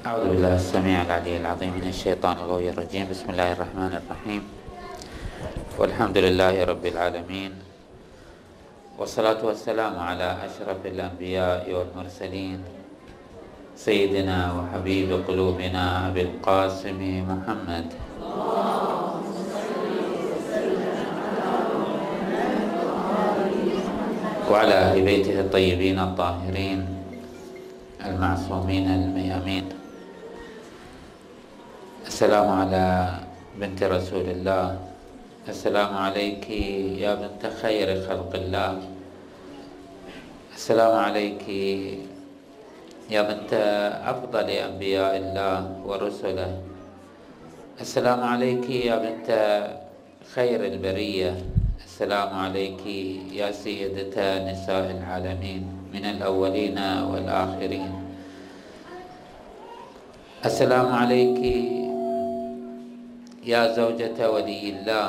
أعوذ بالله السميع العلي العظيم من الشيطان الغوي الرجيم. بسم الله الرحمن الرحيم. والحمد لله رب العالمين. والصلاة والسلام على أشرف الأنبياء والمرسلين. سيدنا وحبيب قلوبنا أبي القاسم محمد. وعلى أهل بيته الطيبين الطاهرين المعصومين الميامين. السلام على بنت رسول الله. السلام عليك يا بنت خير خلق الله. السلام عليك يا بنت أفضل أنبياء الله ورسله. السلام عليك يا بنت خير البرية. السلام عليك يا سيدة نساء العالمين من الأولين والآخرين. السلام عليك يا زوجة ولي الله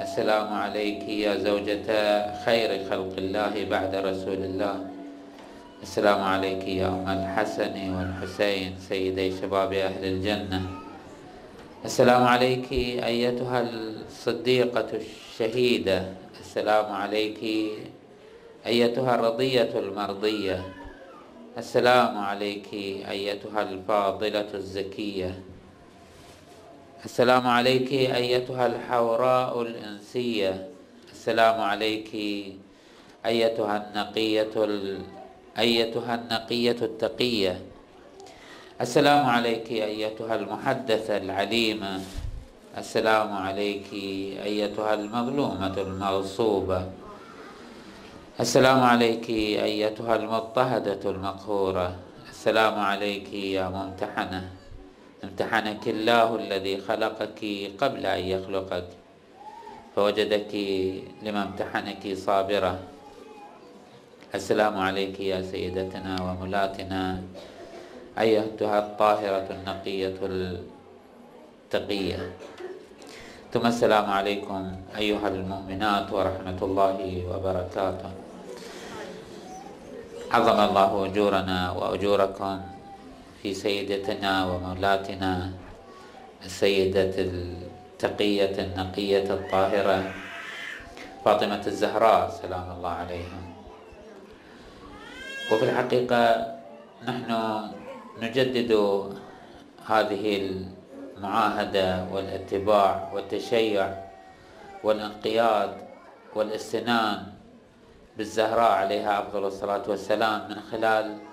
السلام عليك يا زوجة خير خلق الله بعد رسول الله. السلام عليك يا أم الحسن والحسين سيدي شباب أهل الجنة. السلام عليك أيتها الصديقة الشهيدة. السلام عليك أيتها الرضية المرضية. السلام عليك أيتها الفاضلة الزكية. السلام عليك أيتها الحوراء الإنسية. السلام عليك أيتها النقية ال... أيتها النقية التقية. السلام عليك أيتها المحدثة العليمة. السلام عليك أيتها المظلومة المغصوبة. السلام عليك أيتها المضطهدة المقهورة. السلام عليك يا ممتحنة. امتحنك الله الذي خلقك قبل أن يخلقك. فوجدك لما امتحنك صابرة السلام عليك يا سيدتنا وملاتنا. أيتها الطاهرة النقية التقية. ثم السلام عليكم أيها المؤمنات ورحمة الله وبركاته. عظم الله أجورنا وأجوركم. في سيدتنا ومولاتنا السيدة التقية النقية الطاهرة فاطمة الزهراء سلام الله عليها. وفي الحقيقة نحن نجدد هذه المعاهدة والاتباع والتشيع والانقياد والاستنان بالزهراء عليها أفضل الصلاة والسلام من خلال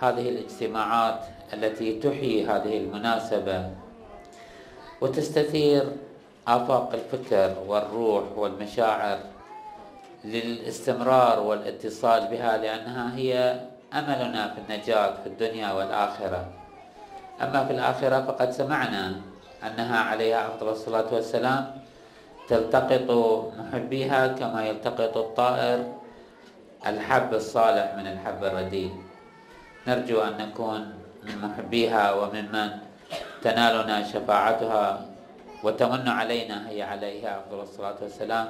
هذه الاجتماعات التي تحيي هذه المناسبة وتستثير آفاق الفكر والروح والمشاعر للاستمرار والاتصال بها لأنها هي أملنا في النجاة في الدنيا والآخرة. أما في الآخرة فقد سمعنا أنها عليها أفضل الصلاة والسلام. تلتقط محبيها كما يلتقط الطائر الحب الصالح من الحب الرديء. نرجو أن نكون من محبيها وممن تنالنا شفاعتها وتمن علينا هي عليها أفضل الصلاة والسلام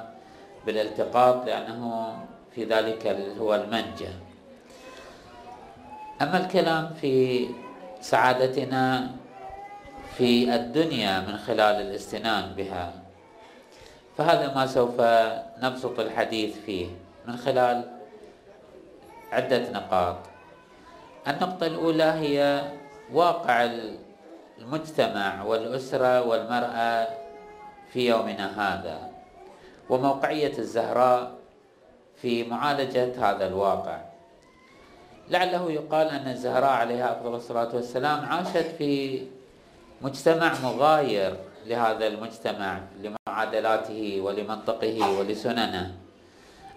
بالالتقاط لأنه في ذلك هو المنجى. أما الكلام في سعادتنا في الدنيا من خلال الاستنان بها فهذا ما سوف نبسط الحديث فيه من خلال عدة نقاط. النقطة الأولى هي واقع المجتمع والأسرة والمرأة في يومنا هذا وموقعية الزهراء في معالجة هذا الواقع. لعله يقال أن الزهراء عليها أفضل الصلاة والسلام عاشت في مجتمع مغاير لهذا المجتمع لمعادلاته ولمنطقه ولسننه.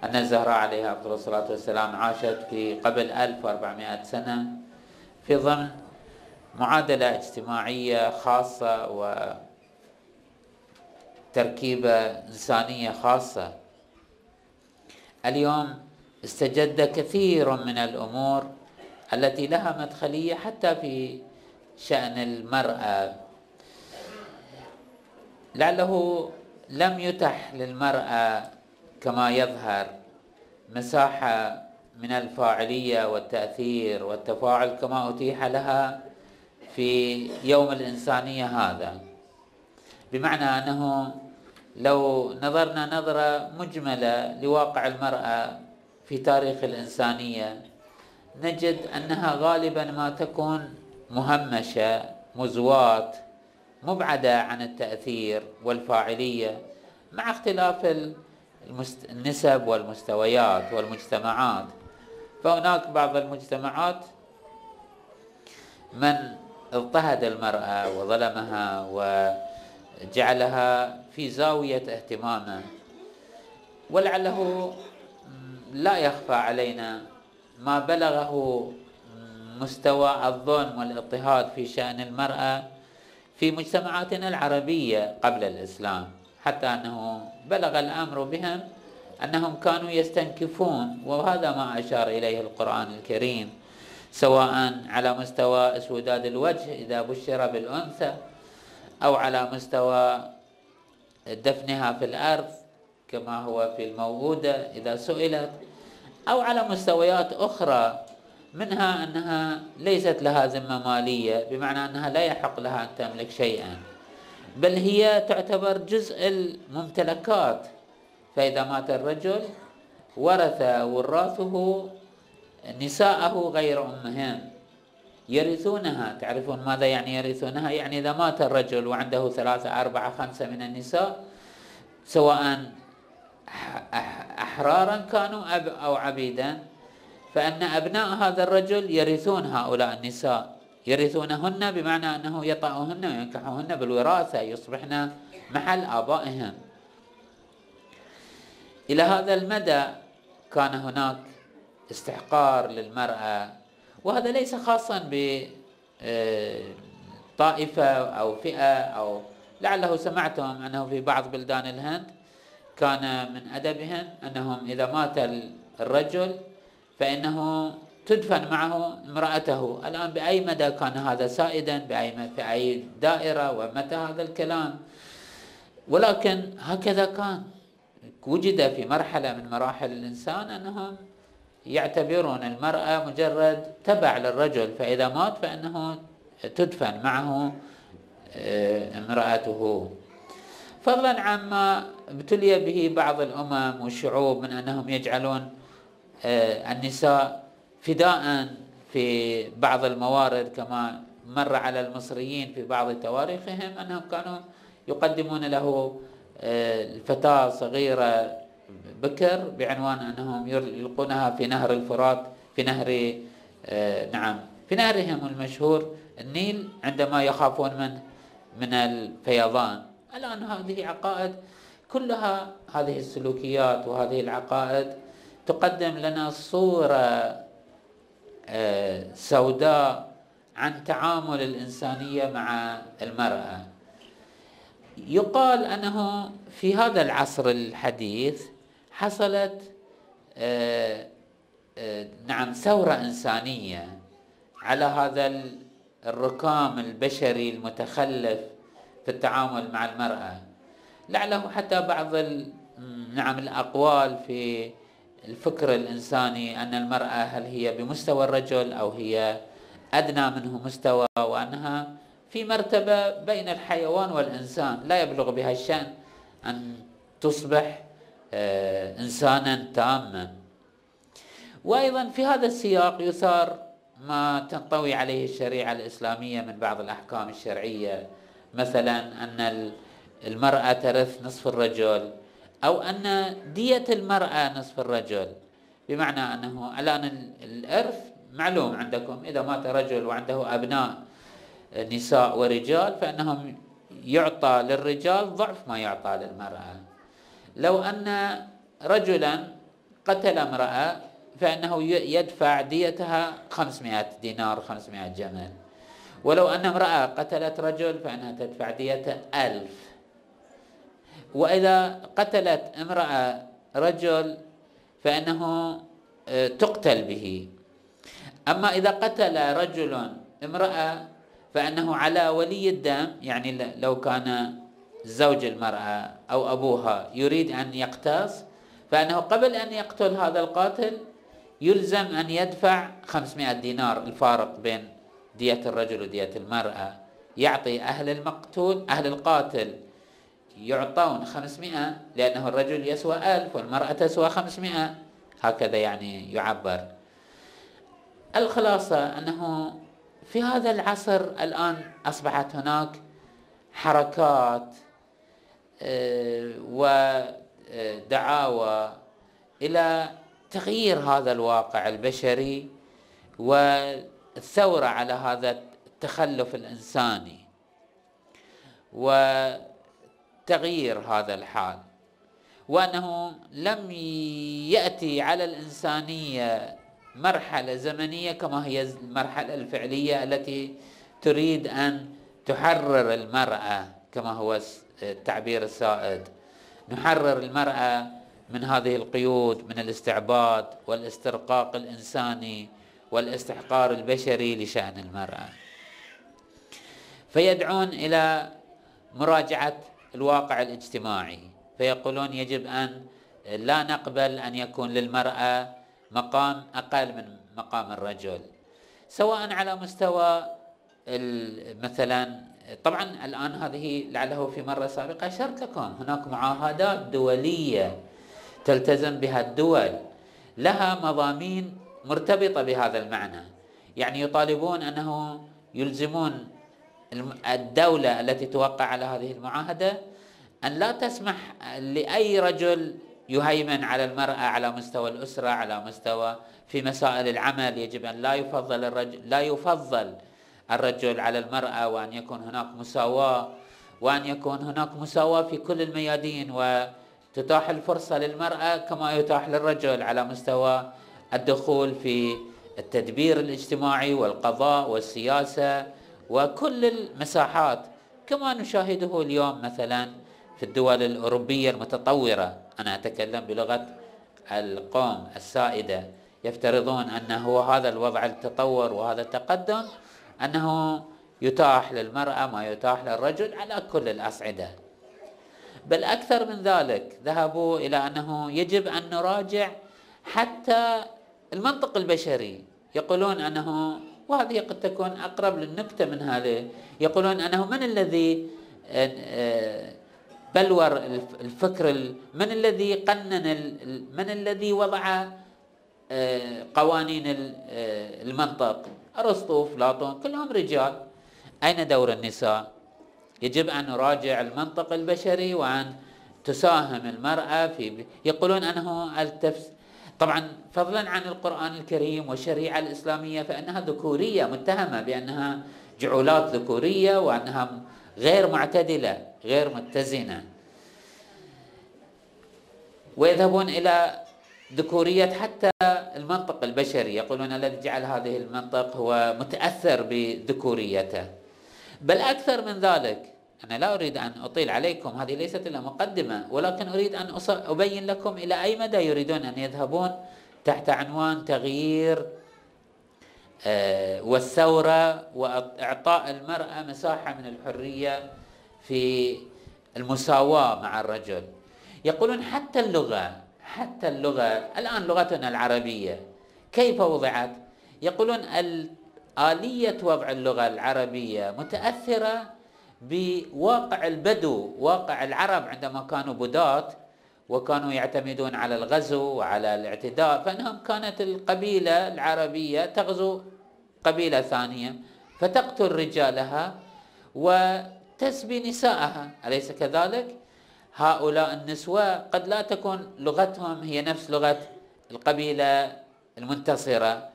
أن الزهراء عليها أفضل الصلاة والسلام عاشت في قبل 1400 سنة في ضمن معادلة اجتماعية خاصة وتركيبة إنسانية خاصة. اليوم استجد كثير من الأمور التي لها مدخلية حتى في شأن المرأة. لعله لم يتح للمرأة كما يظهر مساحة من الفاعلية والتأثير والتفاعل كما أتيح لها في يوم الإنسانية هذا. بمعنى أنه لو نظرنا نظرة مجملة لواقع المرأة في تاريخ الإنسانية نجد أنها غالبا ما تكون مهمشة مزوات مبعدة عن التأثير والفاعلية مع اختلاف النسب والمستويات والمجتمعات. فهناك بعض المجتمعات من اضطهد المرأة وظلمها وجعلها في زاوية اهتمامه. ولعله لا يخفى علينا ما بلغه مستوى الظلم والاضطهاد في شأن المرأة في مجتمعاتنا العربية قبل الإسلام. حتى أنه بلغ الأمر بهم أنهم كانوا يستنكفون وهذا ما أشار إليه القرآن الكريم سواء على مستوى أسوداد الوجه إذا بشر بالأنثى أو على مستوى دفنها في الأرض كما هو في الموؤودة إذا سئلت أو على مستويات أخرى منها أنها ليست لها ذمة مالية بمعنى أنها لا يحق لها أن تملك شيئا. بل هي تعتبر جزء الممتلكات. فإذا مات الرجل ورث وراثه نساءه غير أمهن يرثونها. تعرفون ماذا يعني يرثونها؟ يعني إذا مات الرجل وعنده ثلاثة أربعة خمسة من النساء سواء أحرارا كانوا أو عبيدا فأن أبناء هذا الرجل يرثون هؤلاء النساء. يرثونهن بمعنى أنه يطأهن وينكحهن بالوراثة يصبحن محل آبائهم. إلى هذا المدى كان هناك استحقار للمرأة وهذا ليس خاصا بطائفة أو فئة أو لعله سمعتم أنه في بعض بلدان الهند كان من أدبهم أنهم إذا مات الرجل فإنه تدفن معه امرأته. الآن بأي مدى كان هذا سائدا؟ بأي في أي دائرة؟ ومتى هذا الكلام؟ ولكن هكذا كان. وجد في مرحلة من مراحل الإنسان أنهم يعتبرون المرأة مجرد تبع للرجل فإذا مات فإنه تدفن معه آه، امرأته. فضلا عما ابتلي به بعض الأمم والشعوب من أنهم يجعلون آه، النساء فداء في بعض الموارد كما مر على المصريين في بعض تواريخهم أنهم كانوا يقدمون له آه، الفتاة صغيرة بكر بعنوان أنهم يلقونها في نهر الفرات في نهر آه، نعم في نهرهم المشهور النيل عندما يخافون من من الفيضان. الآن هذه عقائد كلها هذه السلوكيات وهذه العقائد تقدم لنا صورة آه، سوداء عن تعامل الإنسانية مع المرأة. يقال أنه في هذا العصر الحديث حصلت آه، آه، نعم ثورة إنسانية على هذا الركام البشري المتخلف في التعامل مع المرأة. لعله حتى بعض نعم الأقوال في الفكر الإنساني أن المرأة هل هي بمستوى الرجل أو هي أدنى منه مستوى وأنها في مرتبة بين الحيوان والإنسان. لا يبلغ بها الشأن أن تصبح آه، إنسانا تاما. وأيضا في هذا السياق يثار ما تنطوي عليه الشريعة الإسلامية من بعض الأحكام الشرعية. مثلا أن المرأة ترث نصف الرجل أو أن دية المرأة نصف الرجل. بمعنى أنه الآن الإرث معلوم عندكم. إذا مات رجل وعنده أبناء نساء ورجال فإنهم يعطى للرجال ضعف ما يعطى للمرأة. لو أن رجلا قتل امرأة فإنه يدفع ديتها 500 دينار 500 جمل. ولو أن امرأة قتلت رجل فإنها تدفع ديته ألف. وإذا قتلت امرأة رجل فإنه آه، تقتل به. أما إذا قتل رجل امرأة فإنه على ولي الدم يعني لو كان زوج المرأة أو أبوها يريد أن يقتص فإنه قبل أن يقتل هذا القاتل يلزم أن يدفع 500 دينار الفارق بين دية الرجل ودية المرأة. يعطي أهل المقتول أهل القاتل يعطون خمسمائة لأنه الرجل يسوى ألف والمرأة تسوى خمسمائة. هكذا يعني يعبر. الخلاصة أنه في هذا العصر الآن أصبحت هناك حركات آه، ودعاوى إلى تغيير هذا الواقع البشري والثورة على هذا التخلف الإنساني. وتغيير هذا الحال وأنه لم يأتي على الإنسانية مرحلة زمنية كما هي المرحلة الفعلية التي تريد أن تحرر المرأة كما هو التعبير السائد. نحرر المرأة من هذه القيود من الاستعباد والاسترقاق الإنساني والاستحقار البشري لشأن المرأة. فيدعون إلى مراجعة الواقع الاجتماعي. فيقولون يجب أن لا نقبل أن يكون للمرأة مقام أقل من مقام الرجل. سواء على مستوى مثلا طبعا الآن هذه لعله في مرة سابقة أشرت لكم. هناك معاهدات دولية تلتزم بها الدول. لها مضامين مرتبطة بهذا المعنى. يعني يطالبون أنه يلزمون الدولة التي توقع على هذه المعاهدة أن لا تسمح لأي رجل يهيمن على المرأة على مستوى الأسرة على مستوى في مسائل العمل. يجب أن لا يفضل الرجل لا يفضل الرجل على المرأة وأن يكون هناك مساواة وأن يكون هناك مساواة في كل الميادين وتتاح الفرصة للمرأة كما يتاح للرجل على مستوى الدخول في التدبير الاجتماعي والقضاء والسياسة. وكل المساحات كما نشاهده اليوم مثلا في الدول الأوروبية المتطورة. أنا أتكلم بلغة القوم السائدة. يفترضون أن هو هذا الوضع التطور وهذا التقدم أنه يتاح للمرأة ما يتاح للرجل على كل الأصعدة. بل أكثر من ذلك ذهبوا إلى أنه يجب أن نراجع حتى المنطق البشري. يقولون أنه وهذه قد تكون أقرب للنكتة من هذه. يقولون أنه من الذي آه، بلور الفكر من الذي قنن من الذي وضع آه، قوانين آه، المنطق؟ أرسطو افلاطون كلهم رجال. أين دور النساء؟ يجب أن نراجع المنطق البشري وأن تساهم المرأة في يقولون أنه التفس طبعا فضلا عن القرآن الكريم والشريعة الإسلامية فإنها ذكورية متهمة بأنها جعولات ذكورية وأنها غير معتدلة غير متزنة. ويذهبون إلى ذكورية حتى المنطق البشري. يقولون الذي جعل هذه المنطق هو متأثر بذكوريته. بل أكثر من ذلك أنا لا أريد أن أطيل عليكم هذه ليست إلا مقدمة ولكن أريد أن أبين لكم إلى أي مدى يريدون أن يذهبون تحت عنوان تغيير آه، والثورة وإعطاء المرأة مساحة من الحرية في المساواة مع الرجل. يقولون حتى اللغة حتى اللغة الآن لغتنا العربية كيف وضعت؟ يقولون آلية وضع اللغة العربية متأثرة بواقع البدو واقع العرب عندما كانوا بدات وكانوا يعتمدون على الغزو وعلى الاعتداء فإنهم كانت القبيلة العربية تغزو قبيلة ثانية فتقتل رجالها و تسبي نساءها أليس كذلك؟ هؤلاء النسوة قد لا تكون لغتهم هي نفس لغة القبيلة المنتصرة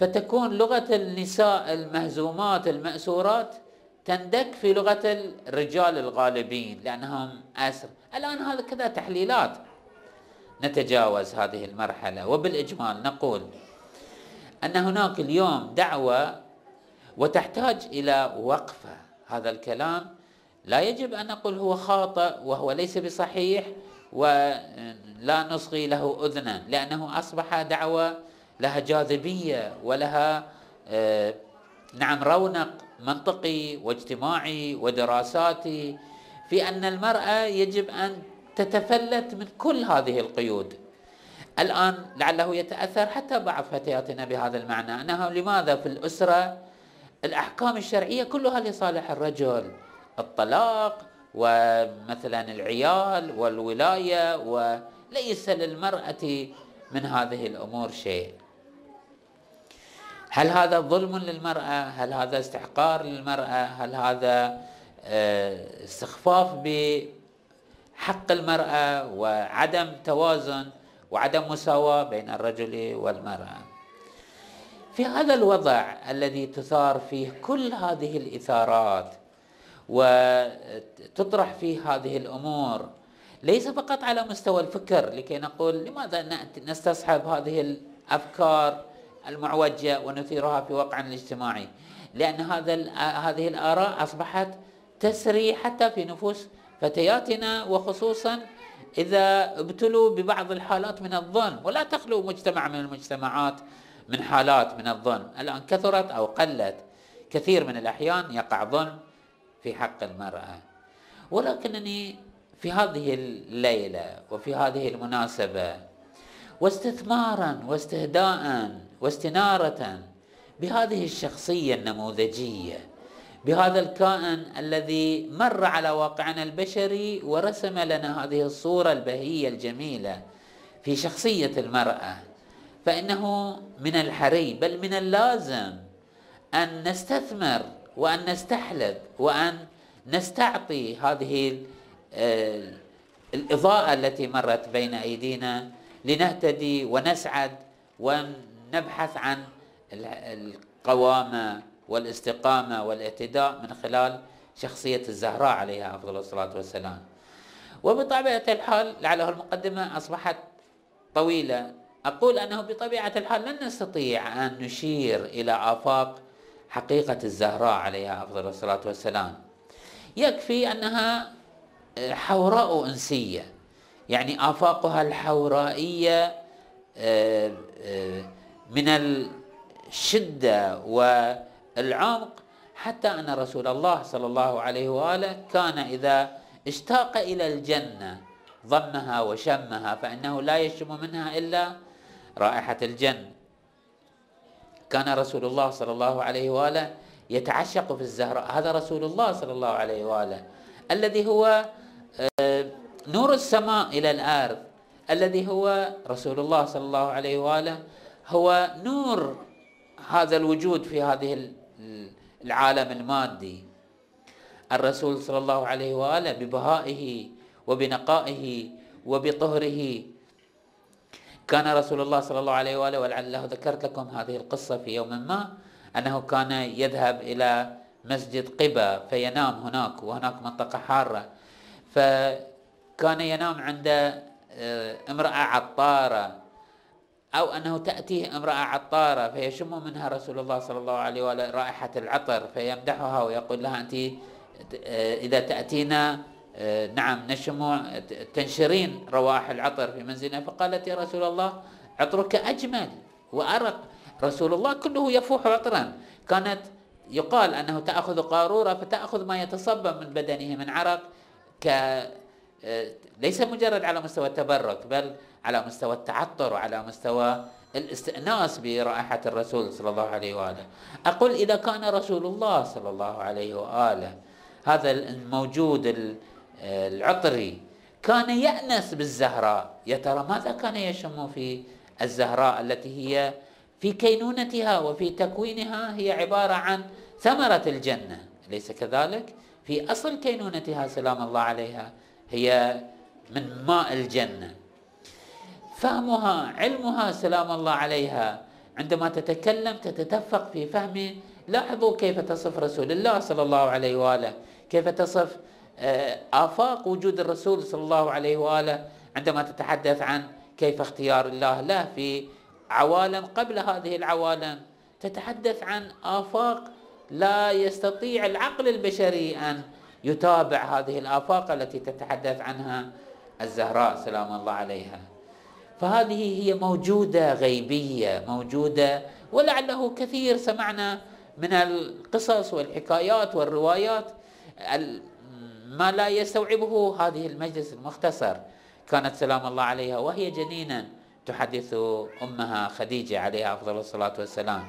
فتكون لغة النساء المهزومات المأسورات تندك في لغة الرجال الغالبين لأنهم أسر. الآن هذا كذا تحليلات نتجاوز هذه المرحلة. وبالإجمال نقول أن هناك اليوم دعوة وتحتاج إلى وقفة. هذا الكلام لا يجب أن نقول هو خاطئ وهو ليس بصحيح ولا نصغي له أذنا لأنه أصبح دعوة لها جاذبية ولها آه، نعم رونق منطقي واجتماعي ودراساتي في أن المرأة يجب أن تتفلت من كل هذه القيود. الآن لعله يتأثر حتى بعض فتياتنا بهذا المعنى أنه لماذا في الأسرة الأحكام الشرعية كلها لصالح الرجل؟ الطلاق ومثلا العيال والولاية وليس للمرأة من هذه الأمور شيء. هل هذا ظلم للمرأة؟ هل هذا استحقار للمرأة؟ هل هذا آه، استخفاف بحق المرأة وعدم توازن وعدم مساواة بين الرجل والمرأة؟ في هذا الوضع الذي تثار فيه كل هذه الإثارات وتطرح فيه هذه الأمور ليس فقط على مستوى الفكر لكي نقول لماذا نستصحب هذه الأفكار المعوجة ونثيرها في واقعنا الاجتماعي. لأن هذا هذه الآراء أصبحت تسري حتى في نفوس فتياتنا وخصوصا إذا ابتلوا ببعض الحالات من الظلم ولا تخلو مجتمع من المجتمعات من حالات من الظلم الآن كثرت أو قلت كثير من الأحيان يقع ظلم في حق المرأة. ولكنني في هذه الليلة وفي هذه المناسبة واستثمارا واستهداء واستنارة بهذه الشخصية النموذجية بهذا الكائن الذي مر على واقعنا البشري ورسم لنا هذه الصورة البهية الجميلة في شخصية المرأة. فإنه من الحري بل من اللازم أن نستثمر وأن نستحلب وأن نستعطي هذه آه، الإضاءة التي مرت بين أيدينا لنهتدي ونسعد ونبحث عن القوامة والاستقامة والاهتداء من خلال شخصية الزهراء عليها أفضل الصلاة والسلام. وبطبيعة الحال لعله المقدمة أصبحت طويلة. أقول أنه بطبيعة الحال لن نستطيع أن نشير إلى آفاق حقيقة الزهراء عليها أفضل الصلاة والسلام. يكفي أنها حوراء أنسية يعني آفاقها الحورائية آه، آه، من الشدة والعمق حتى أن رسول الله صلى الله عليه وآله كان إذا اشتاق إلى الجنة ضمها وشمها فإنه لا يشم منها إلا رائحة الجنة كان رسول الله صلى الله عليه وآله يتعشق في الزهراء. هذا رسول الله صلى الله عليه وآله الذي هو آه، نور السماء إلى الأرض. الذي هو رسول الله صلى الله عليه وآله هو نور هذا الوجود في هذه العالم المادي. الرسول صلى الله عليه وآله ببهائه وبنقائه وبطهره كان رسول الله صلى الله عليه وآله ولعله ذكرت لكم هذه القصة في يوم ما أنه كان يذهب إلى مسجد قبا فينام هناك وهناك منطقة حارة. فكان ينام عند آه، امرأة عطارة أو أنه تأتيه امرأة عطارة فيشم منها رسول الله صلى الله عليه وآله رائحة العطر فيمدحها ويقول لها أنت آه، إذا تأتينا آه، نعم نشم تنشرين روائح العطر في منزلنا. فقالت يا رسول الله عطرك أجمل وأرق. رسول الله كله يفوح عطرا. كانت يقال أنه تأخذ قارورة فتأخذ ما يتصبب من بدنه من عرق ك آه، ليس مجرد على مستوى التبرك بل على مستوى التعطر وعلى مستوى الاستئناس برائحة الرسول صلى الله عليه وآله. أقول إذا كان رسول الله صلى الله عليه وآله هذا الموجود العطري كان يأنس بالزهراء. يا ترى ماذا كان يشم في الزهراء التي هي في كينونتها وفي تكوينها؟ هي عبارة عن ثمرة الجنة. أليس كذلك؟ في أصل كينونتها سلام الله عليها هي من ماء الجنة. فهمها علمها سلام الله عليها. عندما تتكلم تتدفق في فهم لاحظوا كيف تصف رسول الله صلى الله عليه وآله. كيف تصف آه، آفاق وجود الرسول صلى الله عليه وآله. عندما تتحدث عن كيف اختيار الله له في عوالم قبل هذه العوالم تتحدث عن آفاق لا يستطيع العقل البشري أن يتابع هذه الآفاق التي تتحدث عنها. الزهراء سلام الله عليها. فهذه هي موجودة غيبية موجودة ولعله كثير سمعنا من القصص والحكايات والروايات ما لا يستوعبه هذه المجلس المختصر. كانت سلام الله عليها وهي جنينا تحدث أمها خديجة عليها أفضل الصلاة والسلام.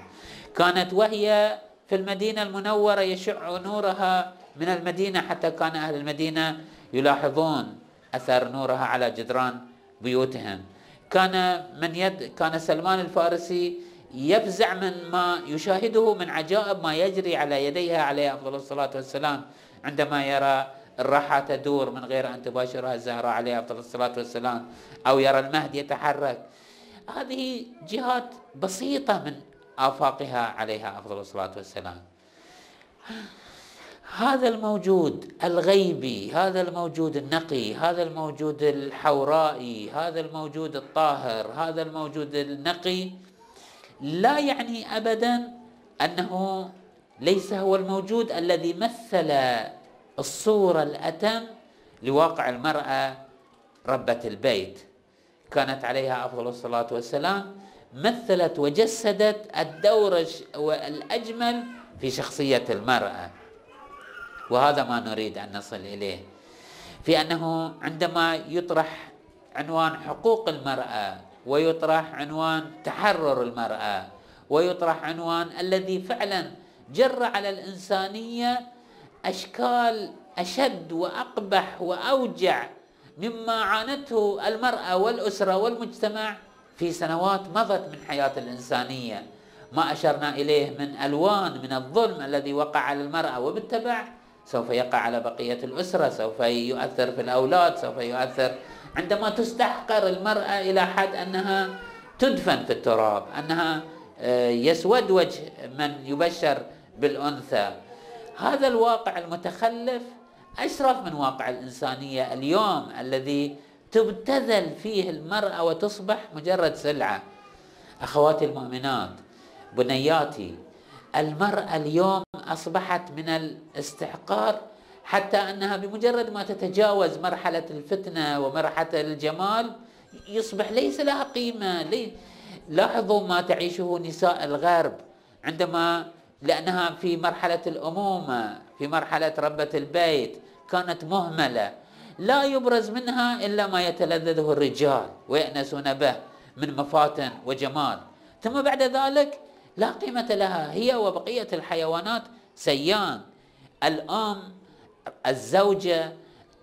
كانت وهي في المدينة المنورة يشع نورها من المدينة حتى كان أهل المدينة يلاحظون أثر نورها على جدران بيوتهم. كان من يد كان سلمان الفارسي يفزع من ما يشاهده من عجائب ما يجري على يديها عليه أفضل الصلاة والسلام عندما يرى الراحة تدور من غير أن تباشرها الزهراء عليه أفضل الصلاة والسلام أو يرى المهد يتحرك. هذه جهات بسيطة من آفاقها عليها أفضل الصلاة والسلام. هذا الموجود الغيبي هذا الموجود النقي هذا الموجود الحورائي هذا الموجود الطاهر هذا الموجود النقي لا يعني ابدا أنه ليس هو الموجود الذي مثل الصورة الأتم لواقع المرأة ربة البيت. كانت عليها أفضل الصلاة والسلام مثلت وجسدت الدور الاجمل في شخصية المرأة. وهذا ما نريد أن نصل إليه. في أنه عندما يطرح عنوان حقوق المرأة ويطرح عنوان تحرر المرأة ويطرح عنوان الذي فعلا جر على الإنسانية أشكال أشد وأقبح وأوجع مما عانته المرأة والأسرة والمجتمع في سنوات مضت من حياة الإنسانية. ما أشرنا إليه من ألوان من الظلم الذي وقع على المرأة وبالتبع سوف يقع على بقية الأسرة سوف يؤثر في الأولاد سوف يؤثر عندما تستحقر المرأة إلى حد أنها تدفن في التراب أنها آه، يسود وجه من يبشر بالأنثى. هذا الواقع المتخلف أشرف من واقع الإنسانية اليوم الذي تبتذل فيه المرأة وتصبح مجرد سلعة. أخواتي المؤمنات بنياتي المرأة اليوم أصبحت من الاستحقار حتى أنها بمجرد ما تتجاوز مرحلة الفتنة ومرحلة الجمال يصبح ليس لها قيمة. لي لاحظوا ما تعيشه نساء الغرب عندما لأنها في مرحلة الأمومة في مرحلة ربة البيت كانت مهملة. لا يبرز منها إلا ما يتلذذه الرجال ويأنسون به من مفاتن وجمال. ثم بعد ذلك لا قيمة لها. هي وبقية الحيوانات سيان. الأم الزوجة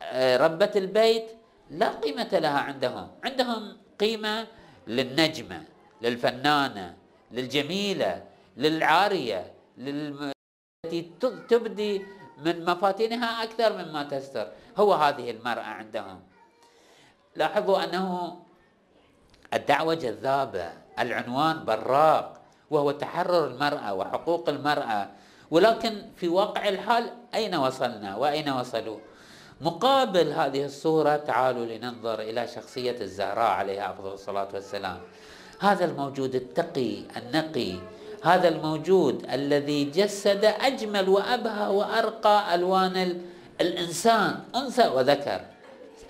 آه، ربة البيت لا قيمة لها عندهم. عندهم قيمة للنجمة للفنانة للجميلة للعارية التي تبدي من مفاتنها أكثر مما تستر. هو هذه المرأة عندهم. لاحظوا أنه الدعوة جذابة العنوان براق. وهو تحرر المرأة وحقوق المرأة. ولكن في واقع الحال أين وصلنا وأين وصلوا؟ مقابل هذه الصورة تعالوا لننظر إلى شخصية الزهراء عليها أفضل الصلاة والسلام. هذا الموجود التقي النقي. هذا الموجود الذي جسد أجمل وأبهى وأرقى ألوان الإنسان أنثى وذكر.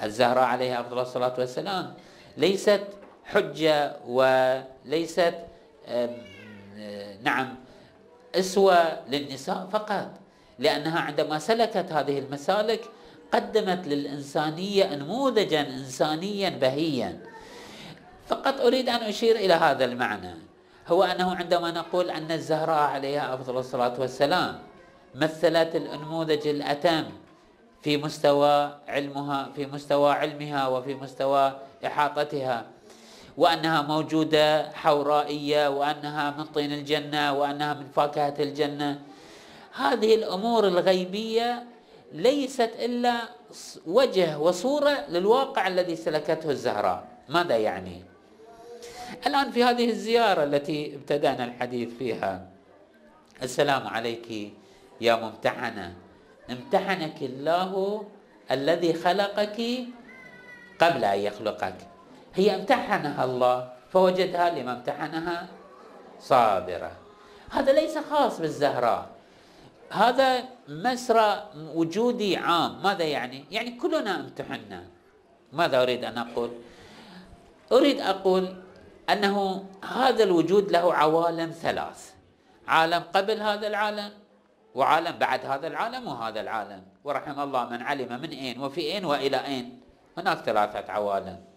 الزهراء عليها أفضل الصلاة والسلام. ليست حجة وليست نعم أسوة للنساء فقط لأنها عندما سلكت هذه المسالك قدمت للإنسانية نموذجا إنسانيا بهيا. فقط أريد أن أشير إلى هذا المعنى. هو أنه عندما نقول أن الزهراء عليها أفضل الصلاة والسلام مثلت النموذج الأتم في مستوى علمها في مستوى علمها وفي مستوى إحاطتها وأنها موجودة حورائية وأنها من طين الجنة وأنها من فاكهة الجنة. هذه الأمور الغيبية ليست إلا وجه وصورة للواقع الذي سلكته الزهراء. ماذا يعني؟ الآن في هذه الزيارة التي ابتدأنا الحديث فيها السلام عليك يا ممتحنة. امتحنك الله الذي خلقك قبل أن يخلقك. هي امتحنها الله فوجدها لما امتحنها؟ صابرة. هذا ليس خاص بالزهراء. هذا مسرى وجودي عام. ماذا يعني؟ يعني كلنا امتحنا. ماذا أريد أن أقول؟ أريد أقول أنه هذا الوجود له عوالم ثلاث. عالم قبل هذا العالم وعالم بعد هذا العالم وهذا العالم. ورحم الله من علم من أين وفي أين وإلى أين. هناك ثلاثة عوالم.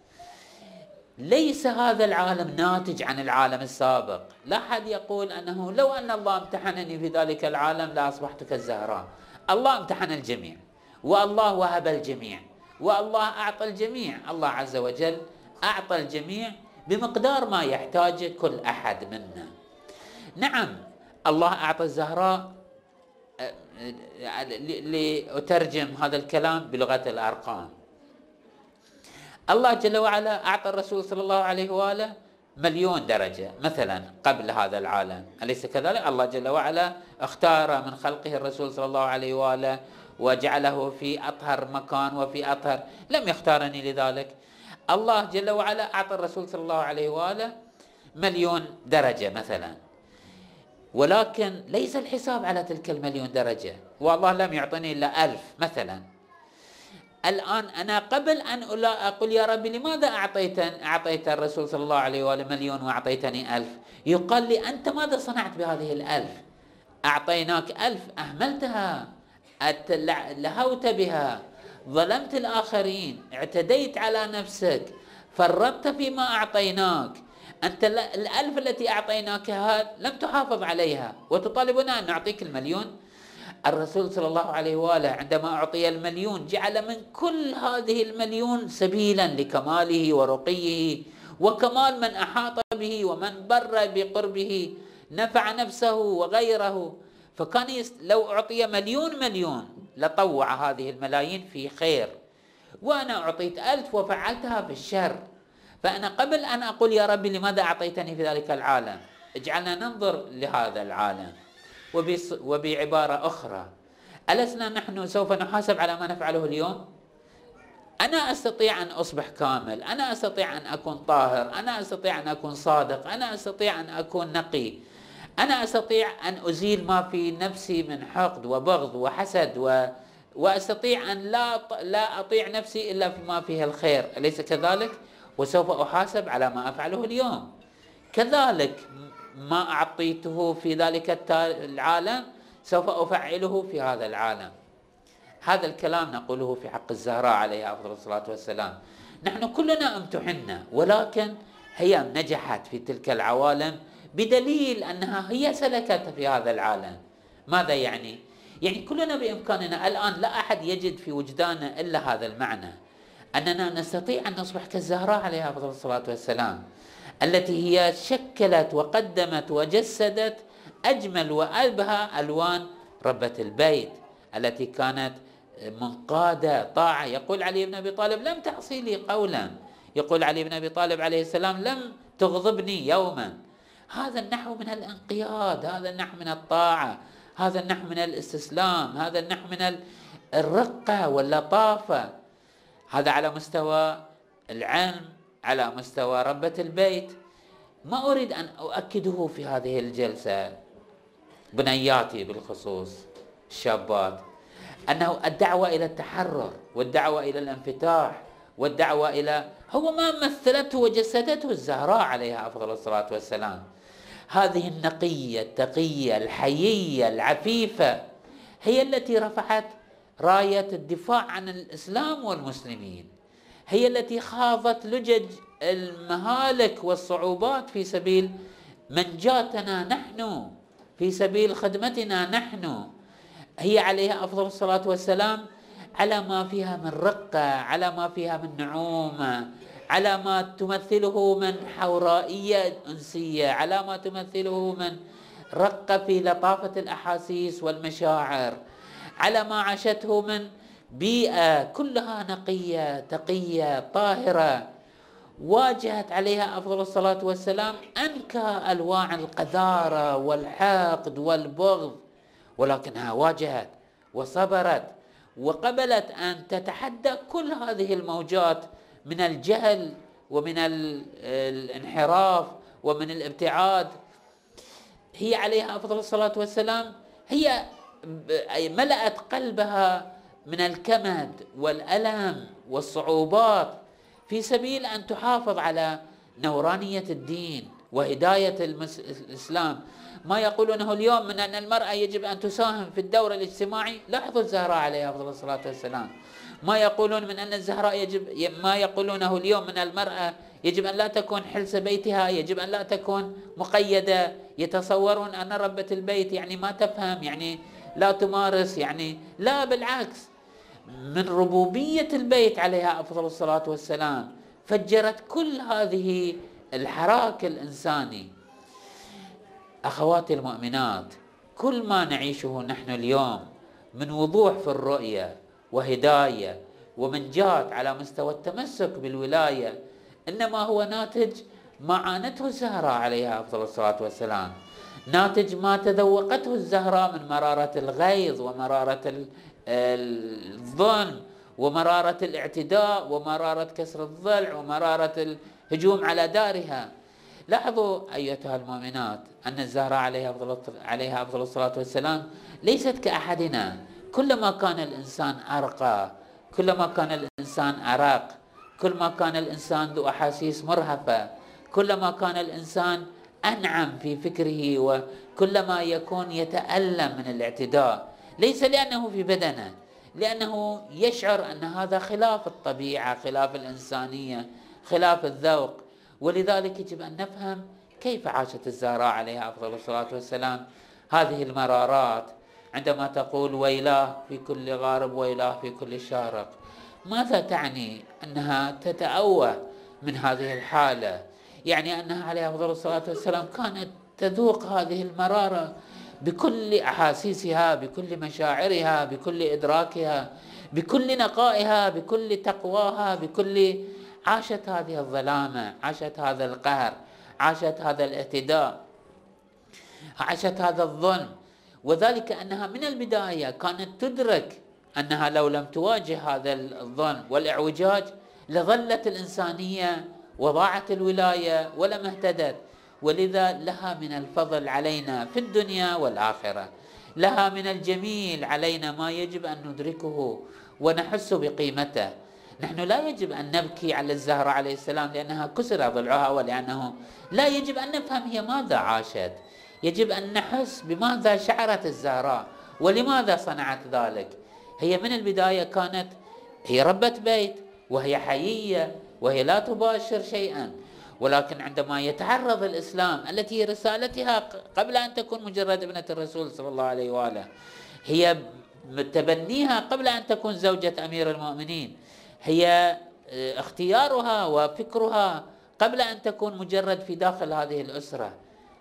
ليس هذا العالم ناتج عن العالم السابق. لا أحد يقول أنه لو أن الله امتحنني في ذلك العالم لأصبحت كالزهراء. الله امتحن الجميع والله وهب الجميع والله أعطى الجميع. الله عز وجل أعطى الجميع بمقدار ما يحتاجه كل أحد منا. نعم الله أعطى الزهراء لأترجم هذا الكلام بلغة الأرقام. الله جل وعلا أعطى الرسول صلى الله عليه وآله مليون درجة. مثلا قبل هذا العالم. أليس كذلك؟ الله جل وعلا اختار من خلقه الرسول صلى الله عليه وآله وجعله في أطهر مكان وفي أطهر. لم يختارني لذلك. الله جل وعلا أعطى الرسول صلى الله عليه وآله مليون درجة مثلا. ولكن ليس الحساب على تلك المليون درجة. والله لم يعطني إلا ألف مثلا. الآن أنا قبل أن أقول يا ربي لماذا أعطيت أعطيت الرسول صلى الله عليه وآله مليون وأعطيتني ألف. يقال لي أنت ماذا صنعت بهذه الألف؟ أعطيناك ألف أهملتها لهوت بها ظلمت الآخرين اعتديت على نفسك فرطت فيما أعطيناك. أنت الألف التي أعطيناكها لم تحافظ عليها وتطالبنا أن نعطيك المليون الرسول صلى الله عليه وآله عندما أعطي المليون جعل من كل هذه المليون سبيلا لكماله ورقيه وكمال من أحاط به ومن بر بقربه نفع نفسه وغيره. فكان لو أعطي مليون مليون لطوع هذه الملايين في خير. وأنا أعطيت ألف وفعلتها في الشر. فأنا قبل أن أقول يا ربي لماذا أعطيتني في ذلك العالم؟ اجعلنا ننظر لهذا العالم. وبعبارة أخرى. ألسنا نحن سوف نحاسب على ما نفعله اليوم؟ أنا أستطيع أن أصبح كامل. أنا أستطيع أن أكون طاهر. أنا أستطيع أن أكون صادق. أنا أستطيع أن أكون نقي. أنا أستطيع أن أزيل ما في نفسي من حقد وبغض وحسد و وأستطيع أن لا لا أطيع نفسي إلا فيما فيه الخير. أليس كذلك؟ وسوف أحاسب على ما أفعله اليوم. كذلك ما أعطيته في ذلك العالم سوف أفعله في هذا العالم. هذا الكلام نقوله في حق الزهراء عليها أفضل الصلاة والسلام. نحن كلنا امتحنا ولكن هي نجحت في تلك العوالم بدليل أنها هي سلكت في هذا العالم. ماذا يعني؟ يعني كلنا بإمكاننا الآن لا أحد يجد في وجدانه إلا هذا المعنى. أننا نستطيع أن نصبح كالزهراء عليها أفضل الصلاة والسلام. التي هي شكلت وقدمت وجسدت أجمل وأبهى ألوان ربة البيت التي كانت منقادة طاعة. يقول علي بن أبي طالب لم تعصي لي قولا. يقول علي بن أبي طالب عليه السلام لم تغضبني يوما. هذا النحو من الانقياد هذا النحو من الطاعة هذا النحو من الاستسلام هذا النحو من الرقة واللطافة. هذا على مستوى العلم على مستوى ربة البيت. ما أريد أن أؤكده في هذه الجلسة. بنياتي بالخصوص الشابات. أنه الدعوة إلى التحرر والدعوة إلى الانفتاح والدعوة إلى هو ما مثلته وجسدته الزهراء عليها أفضل الصلاة والسلام. هذه النقية التقية الحيية العفيفة هي التي رفعت راية الدفاع عن الإسلام والمسلمين. هي التي خاضت لجج المهالك والصعوبات في سبيل منجاتنا نحن في سبيل خدمتنا نحن. هي عليها أفضل الصلاة والسلام على ما فيها من رقة على ما فيها من نعومة على ما تمثله من حورائية أنسية على ما تمثله من رقة في لطافة الأحاسيس والمشاعر على ما عاشته من بيئة كلها نقية تقية طاهرة. واجهت عليها أفضل الصلاة والسلام أنكى ألواع القذارة والحقد والبغض ولكنها واجهت وصبرت وقبلت أن تتحدى كل هذه الموجات من الجهل ومن الانحراف ومن الابتعاد. هي عليها أفضل الصلاة والسلام. هي ملأت قلبها من الكمد والألم والصعوبات في سبيل أن تحافظ على نورانية الدين وهداية الإسلام. ما يقولونه اليوم من أن المرأة يجب أن تساهم في الدور الاجتماعي لاحظوا الزهراء عليها أفضل الصلاة والسلام. ما يقولون من أن الزهراء يجب ما يقولونه اليوم من المرأة يجب أن لا تكون حلس بيتها يجب أن لا تكون مقيدة يتصورون أن ربة البيت يعني ما تفهم يعني لا تمارس يعني لا بالعكس. من ربوبية البيت عليها أفضل الصلاة والسلام. فجرت كل هذه الحراك الإنساني. أخواتي المؤمنات كل ما نعيشه نحن اليوم من وضوح في الرؤية وهداية ومنجات على مستوى التمسك بالولاية إنما هو ناتج ما عانته الزهراء عليها أفضل الصلاة والسلام. ناتج ما تذوقته الزهراء من مرارة الغيظ ومرارة الظلم ومرارة الاعتداء ومرارة كسر الضلع ومرارة الهجوم على دارها. لاحظوا أيتها المؤمنات أن الزهراء عليها أفضل عليها أفضل الصلاة والسلام ليست كأحدنا. كلما كان الإنسان أرقى كلما كان الإنسان أرق كلما كان الإنسان ذو أحاسيس مرهفة كلما كان الإنسان أنعم في فكره وكلما يكون يتألم من الاعتداء. ليس لأنه في بدنه لأنه يشعر أن هذا خلاف الطبيعة خلاف الإنسانية خلاف الذوق. ولذلك يجب أن نفهم كيف عاشت الزهراء عليها أفضل الصلاة والسلام. هذه المرارات عندما تقول ويلاه في كل غارب ويلاه في كل شارق. ماذا تعني أنها تتأوه من هذه الحالة؟ يعني أنها عليها أفضل الصلاة والسلام كانت تذوق هذه المرارة بكل أحاسيسها بكل مشاعرها بكل إدراكها بكل نقائها بكل تقواها بكل عاشت هذه الظلامة عاشت هذا القهر عاشت هذا الاعتداء عاشت هذا الظلم. وذلك أنها من البداية كانت تدرك أنها لو لم تواجه هذا الظلم والإعوجاج لظلت الإنسانية وضاعت الولاية ولم اهتدت. ولذا لها من الفضل علينا في الدنيا والآخرة. لها من الجميل علينا ما يجب أن ندركه ونحس بقيمته. نحن لا يجب أن نبكي على الزهرة عليه السلام لأنها كسر ضلعها ولأنه لا يجب أن نفهم هي ماذا عاشت. يجب أن نحس بماذا شعرت الزهراء ولماذا صنعت ذلك. هي من البداية كانت هي ربة بيت وهي حيية وهي لا تباشر شيئا. ولكن عندما يتعرض الإسلام التي رسالتها قبل أن تكون مجرد ابنة الرسول صلى الله عليه وآله هي تبنيها قبل أن تكون زوجة أمير المؤمنين هي آه، اختيارها وفكرها قبل أن تكون مجرد في داخل هذه الأسرة.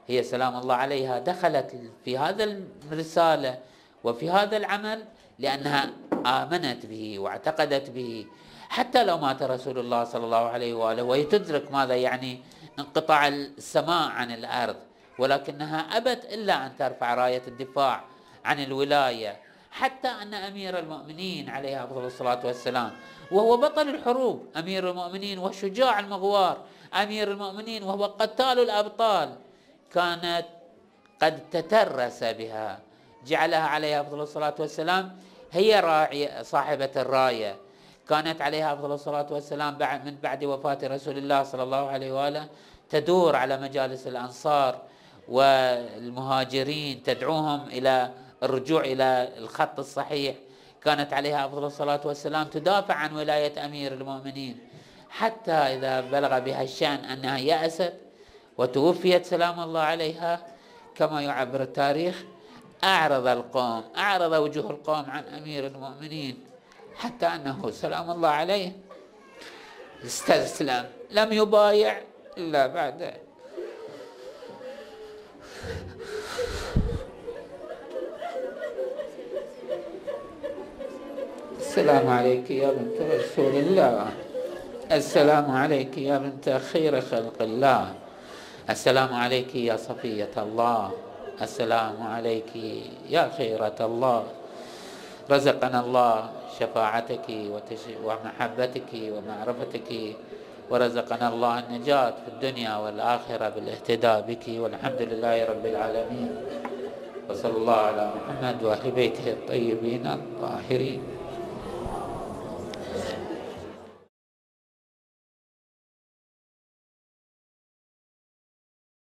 هي سلام الله عليها دخلت في هذا الرسالة وفي هذا العمل لأنها آمنت به واعتقدت به حتى لو مات رسول الله صلى الله عليه وآله وهي تدرك ماذا؟ يعني انقطاع السماء عن الأرض ولكنها ابت إلا أن ترفع راية الدفاع عن الولاية. حتى أن أمير المؤمنين عليه افضل الصلاة والسلام وهو بطل الحروب أمير المؤمنين والشجاع المغوار أمير المؤمنين وهو قتال الأبطال كانت قد تترس بها. جعلها عليها افضل الصلاة والسلام هي راعي صاحبة الراية. كانت عليها أفضل الصلاة والسلام بعد من بعد وفاة رسول الله صلى الله عليه وآله تدور على مجالس الأنصار والمهاجرين تدعوهم إلى الرجوع إلى الخط الصحيح. كانت عليها أفضل الصلاة والسلام تدافع عن ولاية أمير المؤمنين. حتى إذا بلغ بها الشأن أنها يأست وتوفيت سلام الله عليها كما يعبر التاريخ أعرض القوم أعرض وجوه القوم عن أمير المؤمنين. حتى أنه سلام الله عليه. استسلم لم يبايع إلا بعد. السلام عليك يا بنت رسول الله. السلام عليك يا بنت خير خلق الله. السلام عليك يا صفية الله. السلام عليك يا خيرة الله. رزقنا الله شفاعتك ومحبتك ومعرفتك. ورزقنا الله النجاة في الدنيا والآخرة بالاهتداء بك والحمد لله رب العالمين. وصلى الله على محمد وأهل بيته الطيبين الطاهرين.